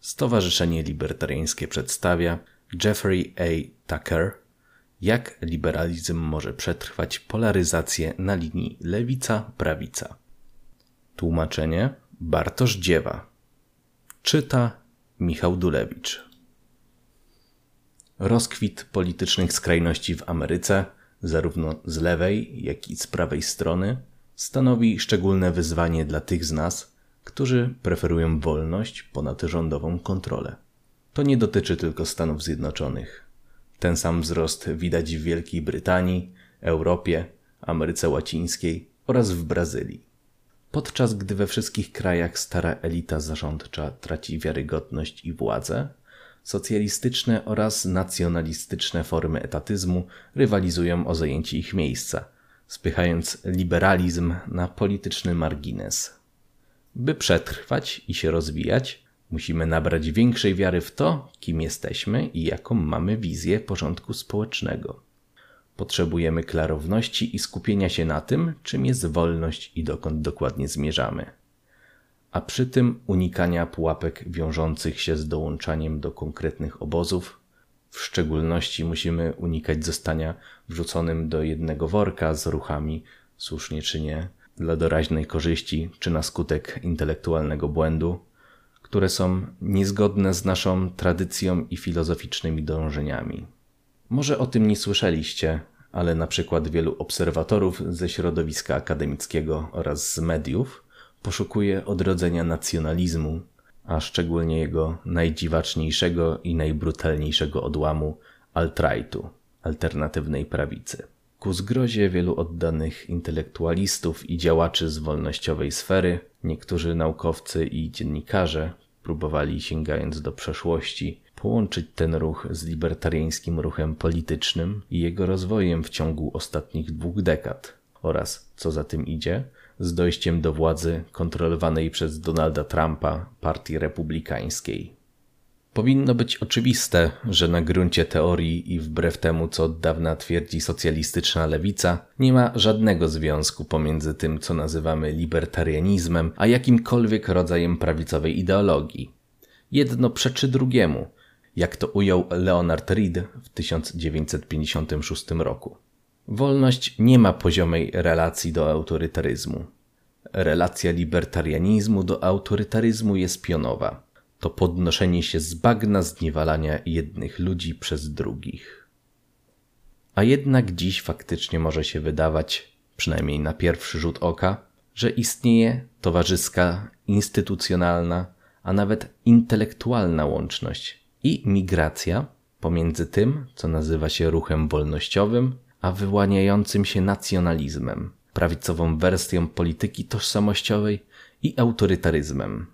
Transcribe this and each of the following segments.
Stowarzyszenie Libertariańskie przedstawia Jeffrey A. Tucker Jak liberalizm może przetrwać polaryzację na linii lewica-prawica. Tłumaczenie Bartosz Dziewa. Czyta Michał Dulewicz. Rozkwit politycznych skrajności w Ameryce, zarówno z lewej, jak i z prawej strony, stanowi szczególne wyzwanie dla tych z nas, którzy preferują wolność ponad rządową kontrolę. To nie dotyczy tylko Stanów Zjednoczonych. Ten sam wzrost widać w Wielkiej Brytanii, Europie, Ameryce Łacińskiej oraz w Brazylii. Podczas gdy we wszystkich krajach stara elita zarządcza traci wiarygodność i władzę, socjalistyczne oraz nacjonalistyczne formy etatyzmu rywalizują o zajęcie ich miejsca, spychając liberalizm na polityczny margines. By przetrwać i się rozwijać, musimy nabrać większej wiary w to, kim jesteśmy i jaką mamy wizję porządku społecznego. Potrzebujemy klarowności i skupienia się na tym, czym jest wolność i dokąd dokładnie zmierzamy. A przy tym unikania pułapek wiążących się z dołączaniem do konkretnych obozów. W szczególności musimy unikać zostania wrzuconym do jednego worka z ruchami, słusznie czy nie, dla doraźnej korzyści czy na skutek intelektualnego błędu, które są niezgodne z naszą tradycją i filozoficznymi dążeniami. Może o tym nie słyszeliście, ale na przykład wielu obserwatorów ze środowiska akademickiego oraz z mediów poszukuje odrodzenia nacjonalizmu, a szczególnie jego najdziwaczniejszego i najbrutalniejszego odłamu alt-rightu, alternatywnej prawicy. Ku zgrozie wielu oddanych intelektualistów i działaczy z wolnościowej sfery, niektórzy naukowcy i dziennikarze próbowali, sięgając do przeszłości, połączyć ten ruch z libertariańskim ruchem politycznym i jego rozwojem w ciągu ostatnich dwóch dekad oraz, co za tym idzie, z dojściem do władzy kontrolowanej przez Donalda Trumpa Partii Republikańskiej. Powinno być oczywiste, że na gruncie teorii i wbrew temu, co od dawna twierdzi socjalistyczna lewica, nie ma żadnego związku pomiędzy tym, co nazywamy libertarianizmem, a jakimkolwiek rodzajem prawicowej ideologii. Jedno przeczy drugiemu, jak to ujął Leonard Reed w 1956 roku. Wolność nie ma poziomej relacji do autorytaryzmu. Relacja libertarianizmu do autorytaryzmu jest pionowa to podnoszenie się z bagna zniewalania jednych ludzi przez drugich. A jednak dziś faktycznie może się wydawać, przynajmniej na pierwszy rzut oka, że istnieje towarzyska, instytucjonalna, a nawet intelektualna łączność i migracja pomiędzy tym, co nazywa się ruchem wolnościowym, a wyłaniającym się nacjonalizmem, prawicową wersją polityki tożsamościowej i autorytaryzmem.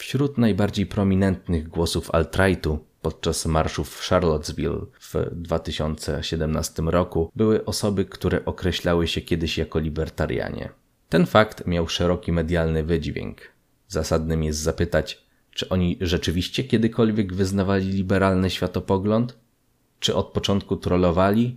Wśród najbardziej prominentnych głosów alt-rightu podczas marszów w Charlottesville w 2017 roku były osoby, które określały się kiedyś jako libertarianie. Ten fakt miał szeroki medialny wydźwięk. Zasadnym jest zapytać, czy oni rzeczywiście kiedykolwiek wyznawali liberalny światopogląd? Czy od początku trollowali?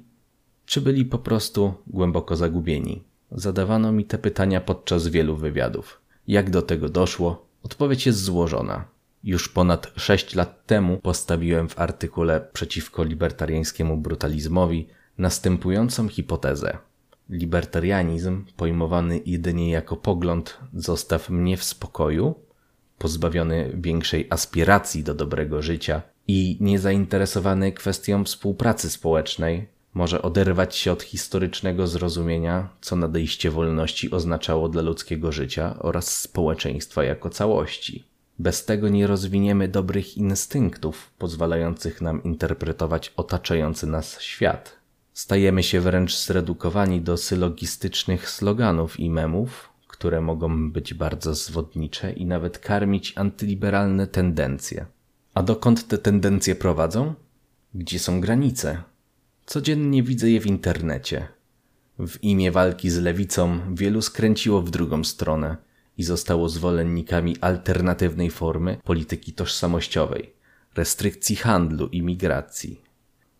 Czy byli po prostu głęboko zagubieni? Zadawano mi te pytania podczas wielu wywiadów. Jak do tego doszło? Odpowiedź jest złożona. Już ponad sześć lat temu postawiłem w artykule przeciwko libertariańskiemu brutalizmowi następującą hipotezę. Libertarianizm, pojmowany jedynie jako pogląd zostaw mnie w spokoju, pozbawiony większej aspiracji do dobrego życia i niezainteresowany kwestią współpracy społecznej, może oderwać się od historycznego zrozumienia, co nadejście wolności oznaczało dla ludzkiego życia oraz społeczeństwa jako całości. Bez tego nie rozwiniemy dobrych instynktów pozwalających nam interpretować otaczający nas świat. Stajemy się wręcz zredukowani do sylogistycznych sloganów i memów, które mogą być bardzo zwodnicze i nawet karmić antyliberalne tendencje. A dokąd te tendencje prowadzą? Gdzie są granice? Codziennie widzę je w internecie. W imię walki z lewicą wielu skręciło w drugą stronę i zostało zwolennikami alternatywnej formy polityki tożsamościowej, restrykcji handlu i migracji,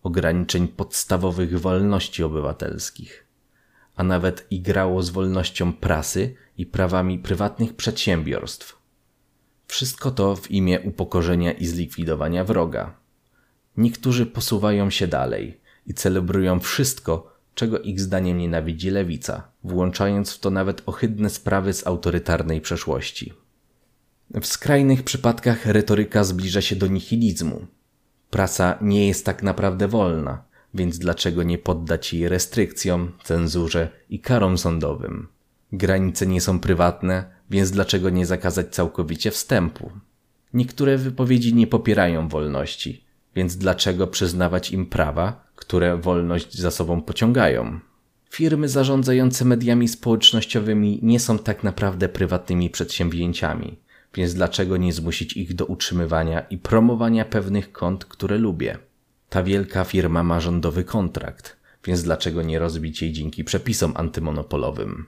ograniczeń podstawowych wolności obywatelskich, a nawet igrało z wolnością prasy i prawami prywatnych przedsiębiorstw. Wszystko to w imię upokorzenia i zlikwidowania wroga. Niektórzy posuwają się dalej i celebrują wszystko, czego ich zdaniem nienawidzi lewica, włączając w to nawet ohydne sprawy z autorytarnej przeszłości. W skrajnych przypadkach retoryka zbliża się do nihilizmu. Prasa nie jest tak naprawdę wolna, więc dlaczego nie poddać jej restrykcjom, cenzurze i karom sądowym? Granice nie są prywatne, więc dlaczego nie zakazać całkowicie wstępu? Niektóre wypowiedzi nie popierają wolności, więc dlaczego przyznawać im prawa, które wolność za sobą pociągają? Firmy zarządzające mediami społecznościowymi nie są tak naprawdę prywatnymi przedsięwzięciami, więc dlaczego nie zmusić ich do utrzymywania i promowania pewnych kont, które lubię? Ta wielka firma ma rządowy kontrakt, więc dlaczego nie rozbić jej dzięki przepisom antymonopolowym?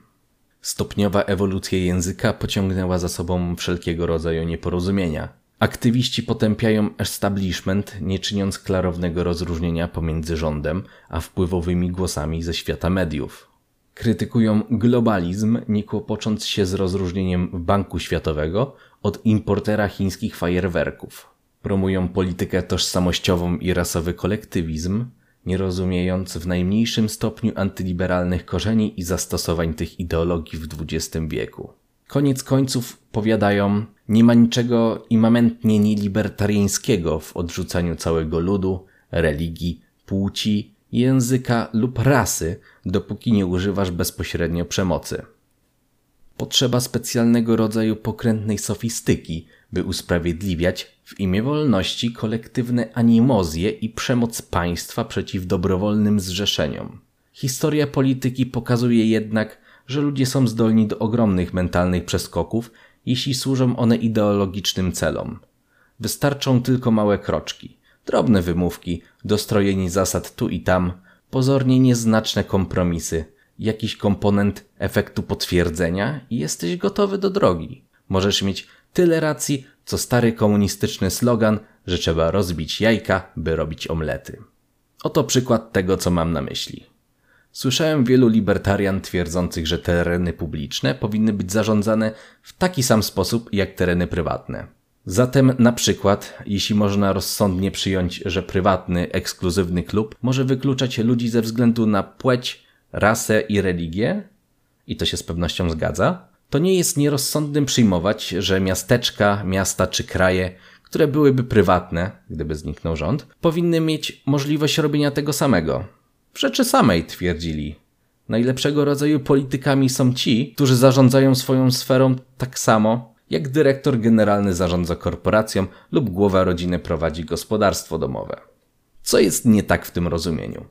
Stopniowa ewolucja języka pociągnęła za sobą wszelkiego rodzaju nieporozumienia. Aktywiści potępiają establishment, nie czyniąc klarownego rozróżnienia pomiędzy rządem a wpływowymi głosami ze świata mediów. Krytykują globalizm, nie kłopocząc się z rozróżnieniem Banku Światowego od importera chińskich fajerwerków. Promują politykę tożsamościową i rasowy kolektywizm, nie rozumiejąc w najmniejszym stopniu antyliberalnych korzeni i zastosowań tych ideologii w XX wieku. Koniec końców powiadają, nie ma niczego immamentnie nielibertariańskiego w odrzucaniu całego ludu, religii, płci, języka lub rasy, dopóki nie używasz bezpośrednio przemocy. Potrzeba specjalnego rodzaju pokrętnej sofistyki, by usprawiedliwiać w imię wolności kolektywne animozje i przemoc państwa przeciw dobrowolnym zrzeszeniom. Historia polityki pokazuje jednak, że ludzie są zdolni do ogromnych mentalnych przeskoków, jeśli służą one ideologicznym celom. Wystarczą tylko małe kroczki, drobne wymówki, dostrojenie zasad tu i tam, pozornie nieznaczne kompromisy, jakiś komponent efektu potwierdzenia i jesteś gotowy do drogi. Możesz mieć tyle racji, co stary komunistyczny slogan, że trzeba rozbić jajka, by robić omlety. Oto przykład tego, co mam na myśli. Słyszałem wielu libertarian twierdzących, że tereny publiczne powinny być zarządzane w taki sam sposób jak tereny prywatne. Zatem na przykład, jeśli można rozsądnie przyjąć, że prywatny, ekskluzywny klub może wykluczać ludzi ze względu na płeć, rasę i religię, i to się z pewnością zgadza, to nie jest nierozsądnym przyjmować, że miasteczka, miasta czy kraje, które byłyby prywatne, gdyby zniknął rząd, powinny mieć możliwość robienia tego samego. W rzeczy samej twierdzili. Najlepszego rodzaju politykami są ci, którzy zarządzają swoją sferą tak samo, jak dyrektor generalny zarządza korporacją lub głowa rodziny prowadzi gospodarstwo domowe. Co jest nie tak w tym rozumieniu?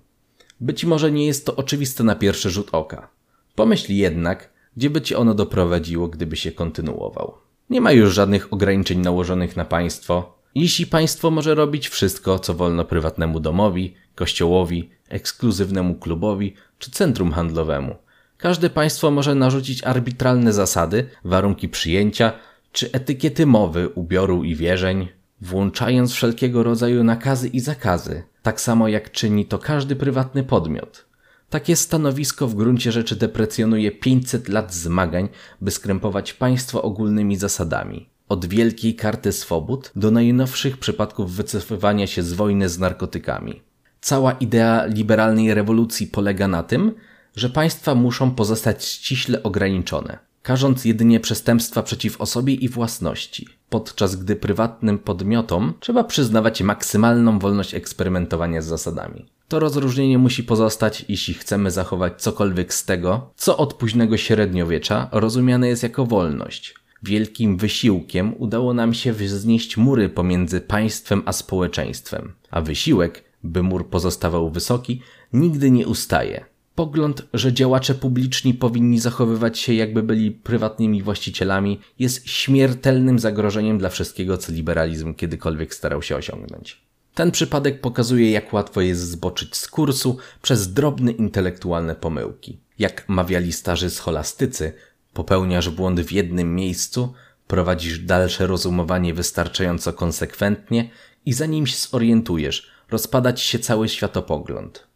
Być może nie jest to oczywiste na pierwszy rzut oka. Pomyśl jednak, gdzie by ci ono doprowadziło, gdyby się kontynuował. Nie ma już żadnych ograniczeń nałożonych na państwo. Jeśli państwo może robić wszystko, co wolno prywatnemu domowi, kościołowi, ekskluzywnemu klubowi czy centrum handlowemu. Każde państwo może narzucić arbitralne zasady, warunki przyjęcia czy etykiety mowy, ubioru i wierzeń, włączając wszelkiego rodzaju nakazy i zakazy, tak samo jak czyni to każdy prywatny podmiot. Takie stanowisko w gruncie rzeczy deprecjonuje 500 lat zmagań, by skrępować państwo ogólnymi zasadami. Od wielkiej karty swobód do najnowszych przypadków wycofywania się z wojny z narkotykami. Cała idea liberalnej rewolucji polega na tym, że państwa muszą pozostać ściśle ograniczone, karząc jedynie przestępstwa przeciw osobie i własności, podczas gdy prywatnym podmiotom trzeba przyznawać maksymalną wolność eksperymentowania z zasadami. To rozróżnienie musi pozostać, jeśli chcemy zachować cokolwiek z tego, co od późnego średniowiecza rozumiane jest jako wolność. Wielkim wysiłkiem udało nam się wznieść mury pomiędzy państwem a społeczeństwem, a wysiłek, by mur pozostawał wysoki, nigdy nie ustaje. Pogląd, że działacze publiczni powinni zachowywać się jakby byli prywatnymi właścicielami, jest śmiertelnym zagrożeniem dla wszystkiego, co liberalizm kiedykolwiek starał się osiągnąć. Ten przypadek pokazuje, jak łatwo jest zboczyć z kursu przez drobne intelektualne pomyłki. Jak mawiali starzy scholastycy, popełniasz błąd w jednym miejscu, prowadzisz dalsze rozumowanie wystarczająco konsekwentnie i zanim się zorientujesz, rozpadać się cały światopogląd.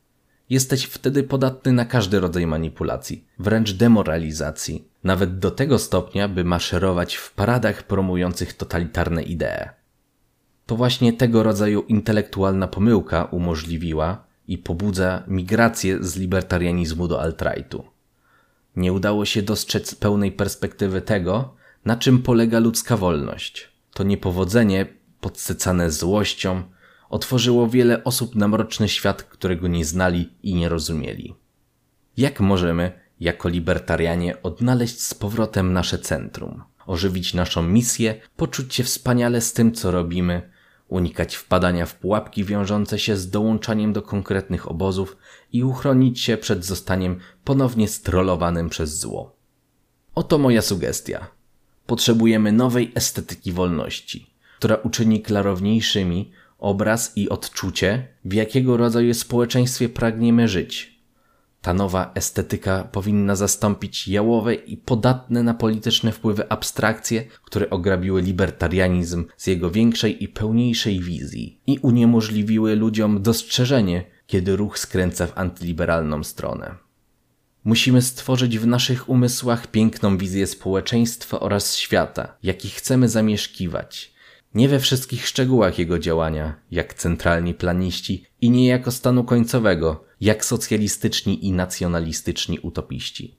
Jesteś wtedy podatny na każdy rodzaj manipulacji, wręcz demoralizacji, nawet do tego stopnia, by maszerować w paradach promujących totalitarne idee. To właśnie tego rodzaju intelektualna pomyłka umożliwiła i pobudza migrację z libertarianizmu do alt-rightu. Nie udało się dostrzec pełnej perspektywy tego, na czym polega ludzka wolność. To niepowodzenie, podsycane złością, otworzyło wiele osób na mroczny świat, którego nie znali i nie rozumieli. Jak możemy, jako libertarianie, odnaleźć z powrotem nasze centrum, ożywić naszą misję, poczuć się wspaniale z tym, co robimy, unikać wpadania w pułapki wiążące się z dołączaniem do konkretnych obozów i uchronić się przed zostaniem ponownie strollowanym przez zło. Oto moja sugestia. Potrzebujemy nowej estetyki wolności, która uczyni klarowniejszymi obraz i odczucie, w jakiego rodzaju społeczeństwie pragniemy żyć. Ta nowa estetyka powinna zastąpić jałowe i podatne na polityczne wpływy abstrakcje, które ograbiły libertarianizm z jego większej i pełniejszej wizji i uniemożliwiły ludziom dostrzeżenie, kiedy ruch skręca w antyliberalną stronę. Musimy stworzyć w naszych umysłach piękną wizję społeczeństwa oraz świata, jaki chcemy zamieszkiwać, nie we wszystkich szczegółach jego działania, jak centralni planiści, i nie jako stanu końcowego, jak socjalistyczni i nacjonalistyczni utopiści,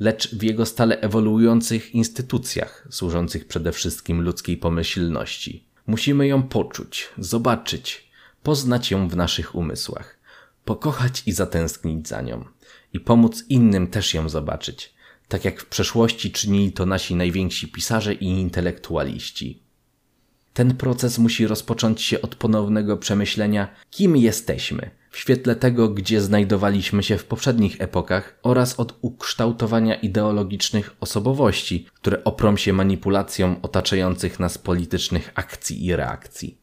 lecz w jego stale ewoluujących instytucjach, służących przede wszystkim ludzkiej pomyślności. Musimy ją poczuć, zobaczyć, poznać ją w naszych umysłach, pokochać i zatęsknić za nią, i pomóc innym też ją zobaczyć, tak jak w przeszłości czynili to nasi najwięksi pisarze i intelektualiści. Ten proces musi rozpocząć się od ponownego przemyślenia, kim jesteśmy, w świetle tego, gdzie znajdowaliśmy się w poprzednich epokach oraz od ukształtowania ideologicznych osobowości, które oprą się manipulacją otaczających nas politycznych akcji i reakcji.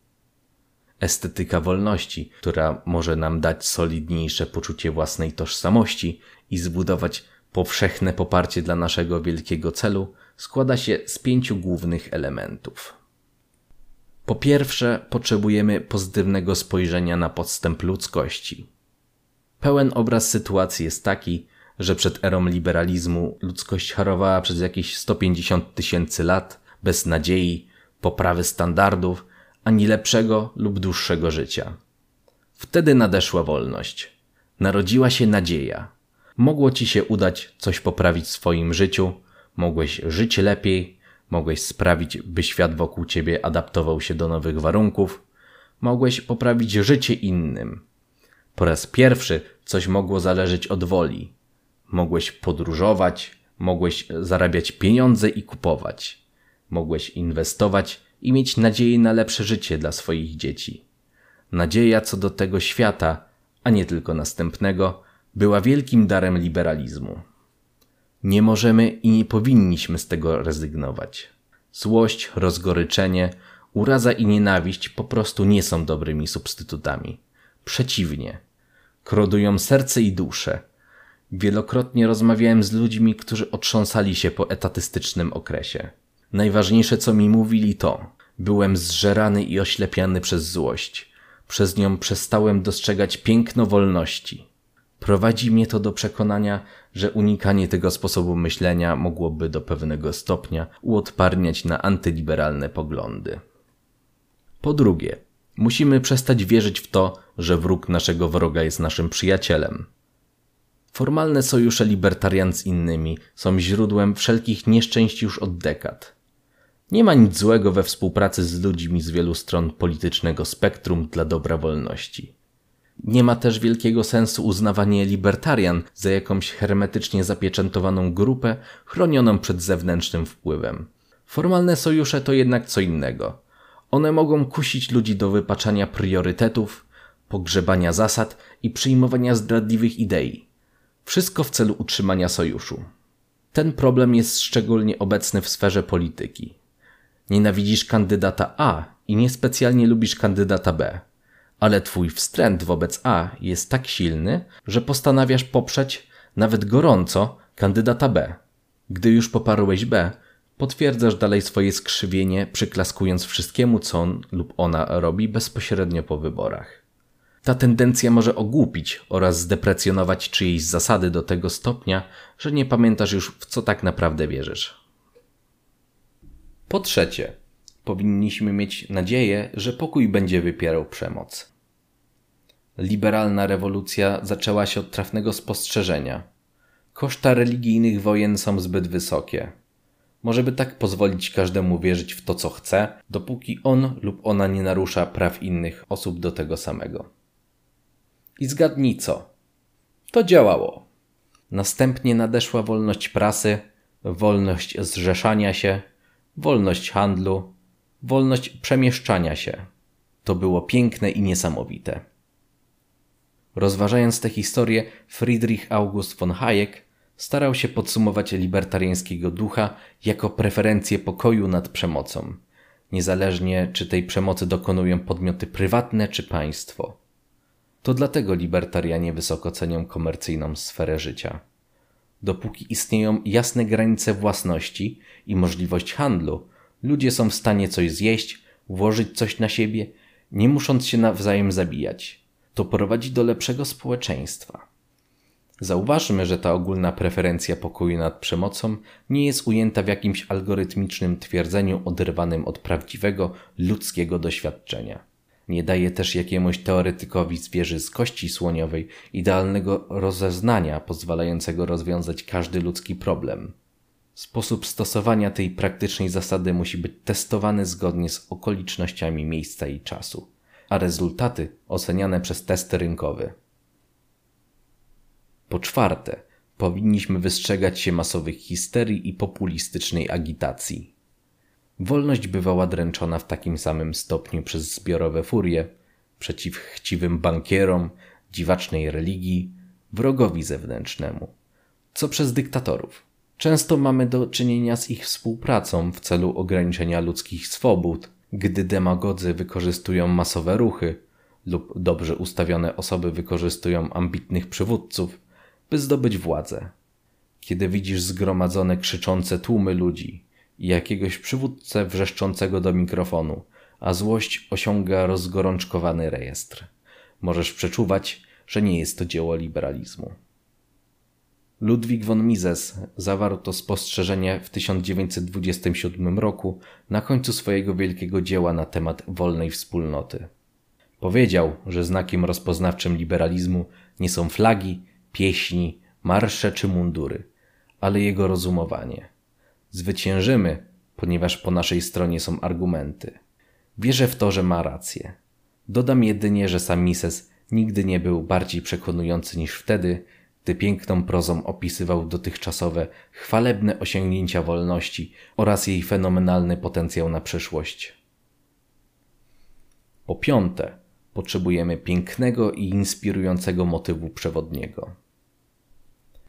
Estetyka wolności, która może nam dać solidniejsze poczucie własnej tożsamości i zbudować powszechne poparcie dla naszego wielkiego celu, składa się z pięciu głównych elementów. Po pierwsze, potrzebujemy pozytywnego spojrzenia na podstęp ludzkości. Pełen obraz sytuacji jest taki, że przed erą liberalizmu ludzkość harowała przez jakieś 150 tysięcy lat bez nadziei, poprawy standardów, ani lepszego lub dłuższego życia. Wtedy nadeszła wolność. Narodziła się nadzieja. Mogło ci się udać coś poprawić w swoim życiu, mogłeś żyć lepiej, Mogłeś sprawić, by świat wokół ciebie adaptował się do nowych warunków. Mogłeś poprawić życie innym. Po raz pierwszy coś mogło zależeć od woli. Mogłeś podróżować, mogłeś zarabiać pieniądze i kupować. Mogłeś inwestować i mieć nadzieję na lepsze życie dla swoich dzieci. Nadzieja co do tego świata, a nie tylko następnego, była wielkim darem liberalizmu. Nie możemy i nie powinniśmy z tego rezygnować. Złość, rozgoryczenie, uraza i nienawiść po prostu nie są dobrymi substytutami. Przeciwnie, krodują serce i duszę. Wielokrotnie rozmawiałem z ludźmi, którzy otrząsali się po etatystycznym okresie. Najważniejsze, co mi mówili, to byłem zżerany i oślepiany przez złość. Przez nią przestałem dostrzegać piękno wolności. Prowadzi mnie to do przekonania, że unikanie tego sposobu myślenia mogłoby do pewnego stopnia uodparniać na antyliberalne poglądy. Po drugie, musimy przestać wierzyć w to, że wróg naszego wroga jest naszym przyjacielem. Formalne sojusze libertarian z innymi są źródłem wszelkich nieszczęść już od dekad. Nie ma nic złego we współpracy z ludźmi z wielu stron politycznego spektrum dla dobra wolności. Nie ma też wielkiego sensu uznawanie libertarian za jakąś hermetycznie zapieczętowaną grupę chronioną przed zewnętrznym wpływem. Formalne sojusze to jednak co innego. One mogą kusić ludzi do wypaczania priorytetów, pogrzebania zasad i przyjmowania zdradliwych idei. Wszystko w celu utrzymania sojuszu. Ten problem jest szczególnie obecny w sferze polityki. Nienawidzisz kandydata A i niespecjalnie lubisz kandydata B ale twój wstręt wobec A jest tak silny, że postanawiasz poprzeć nawet gorąco kandydata B. Gdy już poparłeś B, potwierdzasz dalej swoje skrzywienie, przyklaskując wszystkiemu, co on lub ona robi bezpośrednio po wyborach. Ta tendencja może ogłupić oraz zdeprecjonować czyjeś zasady do tego stopnia, że nie pamiętasz już w co tak naprawdę wierzysz. Po trzecie, powinniśmy mieć nadzieję, że pokój będzie wypierał przemoc. Liberalna rewolucja zaczęła się od trafnego spostrzeżenia. Koszta religijnych wojen są zbyt wysokie. Może by tak pozwolić każdemu wierzyć w to, co chce, dopóki on lub ona nie narusza praw innych osób do tego samego. I zgadnij co? To działało. Następnie nadeszła wolność prasy, wolność zrzeszania się, wolność handlu, wolność przemieszczania się. To było piękne i niesamowite. Rozważając tę historię, Friedrich August von Hayek starał się podsumować libertariańskiego ducha jako preferencję pokoju nad przemocą, niezależnie czy tej przemocy dokonują podmioty prywatne czy państwo. To dlatego libertarianie wysoko cenią komercyjną sferę życia. Dopóki istnieją jasne granice własności i możliwość handlu, ludzie są w stanie coś zjeść, włożyć coś na siebie, nie musząc się nawzajem zabijać. To prowadzi do lepszego społeczeństwa. Zauważmy, że ta ogólna preferencja pokoju nad przemocą nie jest ujęta w jakimś algorytmicznym twierdzeniu oderwanym od prawdziwego ludzkiego doświadczenia. Nie daje też jakiemuś teoretykowi z wieży z kości słoniowej idealnego rozeznania pozwalającego rozwiązać każdy ludzki problem. Sposób stosowania tej praktycznej zasady musi być testowany zgodnie z okolicznościami miejsca i czasu, a rezultaty oceniane przez testy rynkowe. Po czwarte, powinniśmy wystrzegać się masowych histerii i populistycznej agitacji. Wolność bywała dręczona w takim samym stopniu przez zbiorowe furie, przeciw chciwym bankierom, dziwacznej religii, wrogowi zewnętrznemu, co przez dyktatorów. Często mamy do czynienia z ich współpracą w celu ograniczenia ludzkich swobód, gdy demagodzy wykorzystują masowe ruchy lub dobrze ustawione osoby wykorzystują ambitnych przywódców, by zdobyć władzę. Kiedy widzisz zgromadzone krzyczące tłumy ludzi i jakiegoś przywódcę wrzeszczącego do mikrofonu, a złość osiąga rozgorączkowany rejestr, możesz przeczuwać, że nie jest to dzieło liberalizmu. Ludwik von Mises zawarł to spostrzeżenie w 1927 roku na końcu swojego wielkiego dzieła na temat wolnej wspólnoty. Powiedział, że znakiem rozpoznawczym liberalizmu nie są flagi, pieśni, marsze czy mundury, ale jego rozumowanie. Zwyciężymy, ponieważ po naszej stronie są argumenty. Wierzę w to, że ma rację. Dodam jedynie, że sam Mises nigdy nie był bardziej przekonujący niż wtedy, gdy piękną prozą opisywał dotychczasowe, chwalebne osiągnięcia wolności oraz jej fenomenalny potencjał na przyszłość. Po piąte, potrzebujemy pięknego i inspirującego motywu przewodniego.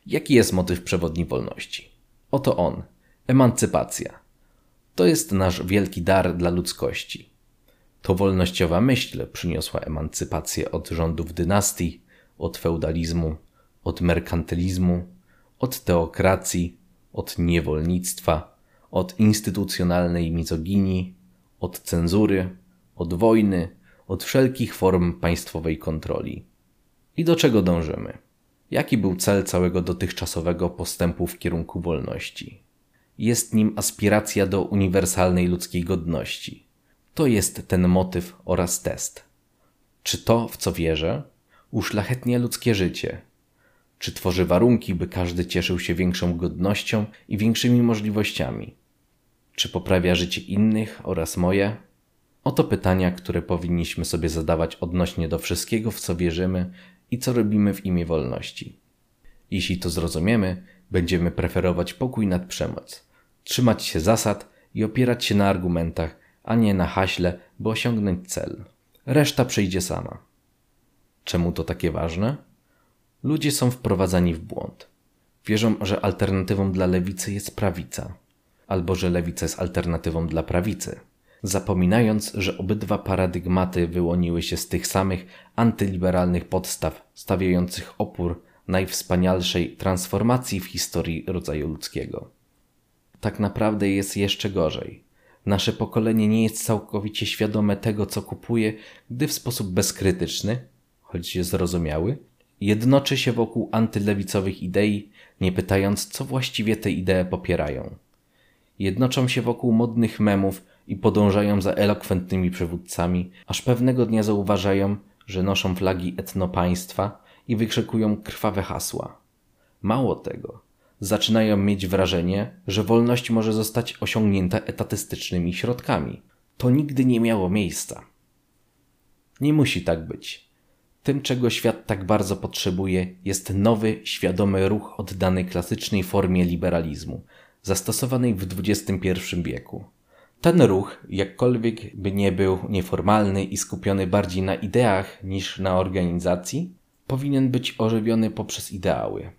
Jaki jest motyw przewodni wolności? Oto on emancypacja. To jest nasz wielki dar dla ludzkości. To wolnościowa myśl przyniosła emancypację od rządów dynastii, od feudalizmu, od merkantylizmu, od teokracji, od niewolnictwa, od instytucjonalnej mizoginii, od cenzury, od wojny, od wszelkich form państwowej kontroli. I do czego dążymy? Jaki był cel całego dotychczasowego postępu w kierunku wolności? Jest nim aspiracja do uniwersalnej ludzkiej godności. To jest ten motyw oraz test. Czy to, w co wierzę, uszlachetnia ludzkie życie? Czy tworzy warunki, by każdy cieszył się większą godnością i większymi możliwościami? Czy poprawia życie innych oraz moje? Oto pytania, które powinniśmy sobie zadawać odnośnie do wszystkiego, w co wierzymy i co robimy w imię wolności. Jeśli to zrozumiemy, będziemy preferować pokój nad przemoc, trzymać się zasad i opierać się na argumentach, a nie na haśle, by osiągnąć cel. Reszta przyjdzie sama. Czemu to takie ważne? Ludzie są wprowadzani w błąd. Wierzą, że alternatywą dla lewicy jest prawica, albo że lewica jest alternatywą dla prawicy zapominając, że obydwa paradygmaty wyłoniły się z tych samych antyliberalnych podstaw stawiających opór najwspanialszej transformacji w historii rodzaju ludzkiego. Tak naprawdę jest jeszcze gorzej. Nasze pokolenie nie jest całkowicie świadome tego, co kupuje, gdy w sposób bezkrytyczny, choć zrozumiały, jednoczy się wokół antylewicowych idei, nie pytając, co właściwie te idee popierają. Jednoczą się wokół modnych memów i podążają za elokwentnymi przywódcami, aż pewnego dnia zauważają, że noszą flagi etnopaństwa i wykrzykują krwawe hasła. Mało tego, zaczynają mieć wrażenie, że wolność może zostać osiągnięta etatystycznymi środkami. To nigdy nie miało miejsca. Nie musi tak być. Tym, czego świat tak bardzo potrzebuje, jest nowy, świadomy ruch oddany klasycznej formie liberalizmu, zastosowanej w XXI wieku. Ten ruch, jakkolwiek by nie był nieformalny i skupiony bardziej na ideach niż na organizacji, powinien być ożywiony poprzez ideały.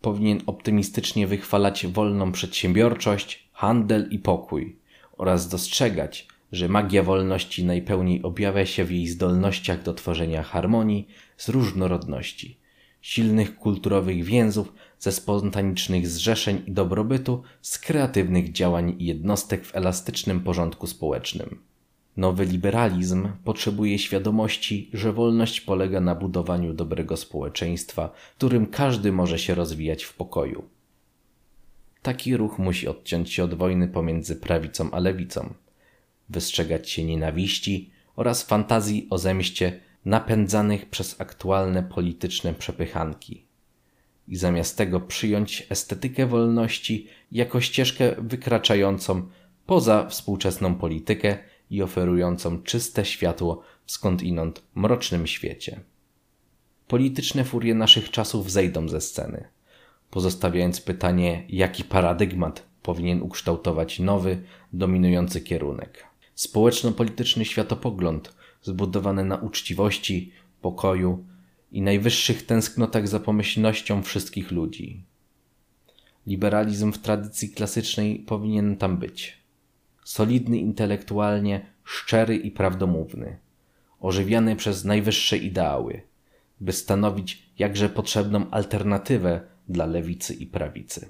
Powinien optymistycznie wychwalać wolną przedsiębiorczość, handel i pokój oraz dostrzegać, że magia wolności najpełniej objawia się w jej zdolnościach do tworzenia harmonii z różnorodności, silnych kulturowych więzów, ze spontanicznych zrzeszeń i dobrobytu, z kreatywnych działań jednostek w elastycznym porządku społecznym. Nowy liberalizm potrzebuje świadomości, że wolność polega na budowaniu dobrego społeczeństwa, w którym każdy może się rozwijać w pokoju. Taki ruch musi odciąć się od wojny pomiędzy prawicą a lewicą, wystrzegać się nienawiści oraz fantazji o zemście napędzanych przez aktualne polityczne przepychanki. I zamiast tego przyjąć estetykę wolności jako ścieżkę wykraczającą poza współczesną politykę i oferującą czyste światło w skądinąd mrocznym świecie. Polityczne furie naszych czasów zejdą ze sceny, pozostawiając pytanie, jaki paradygmat powinien ukształtować nowy, dominujący kierunek. Społeczno-polityczny światopogląd zbudowany na uczciwości, pokoju i najwyższych tęsknotach za pomyślnością wszystkich ludzi. Liberalizm w tradycji klasycznej powinien tam być. Solidny intelektualnie, szczery i prawdomówny, ożywiany przez najwyższe ideały, by stanowić jakże potrzebną alternatywę dla lewicy i prawicy.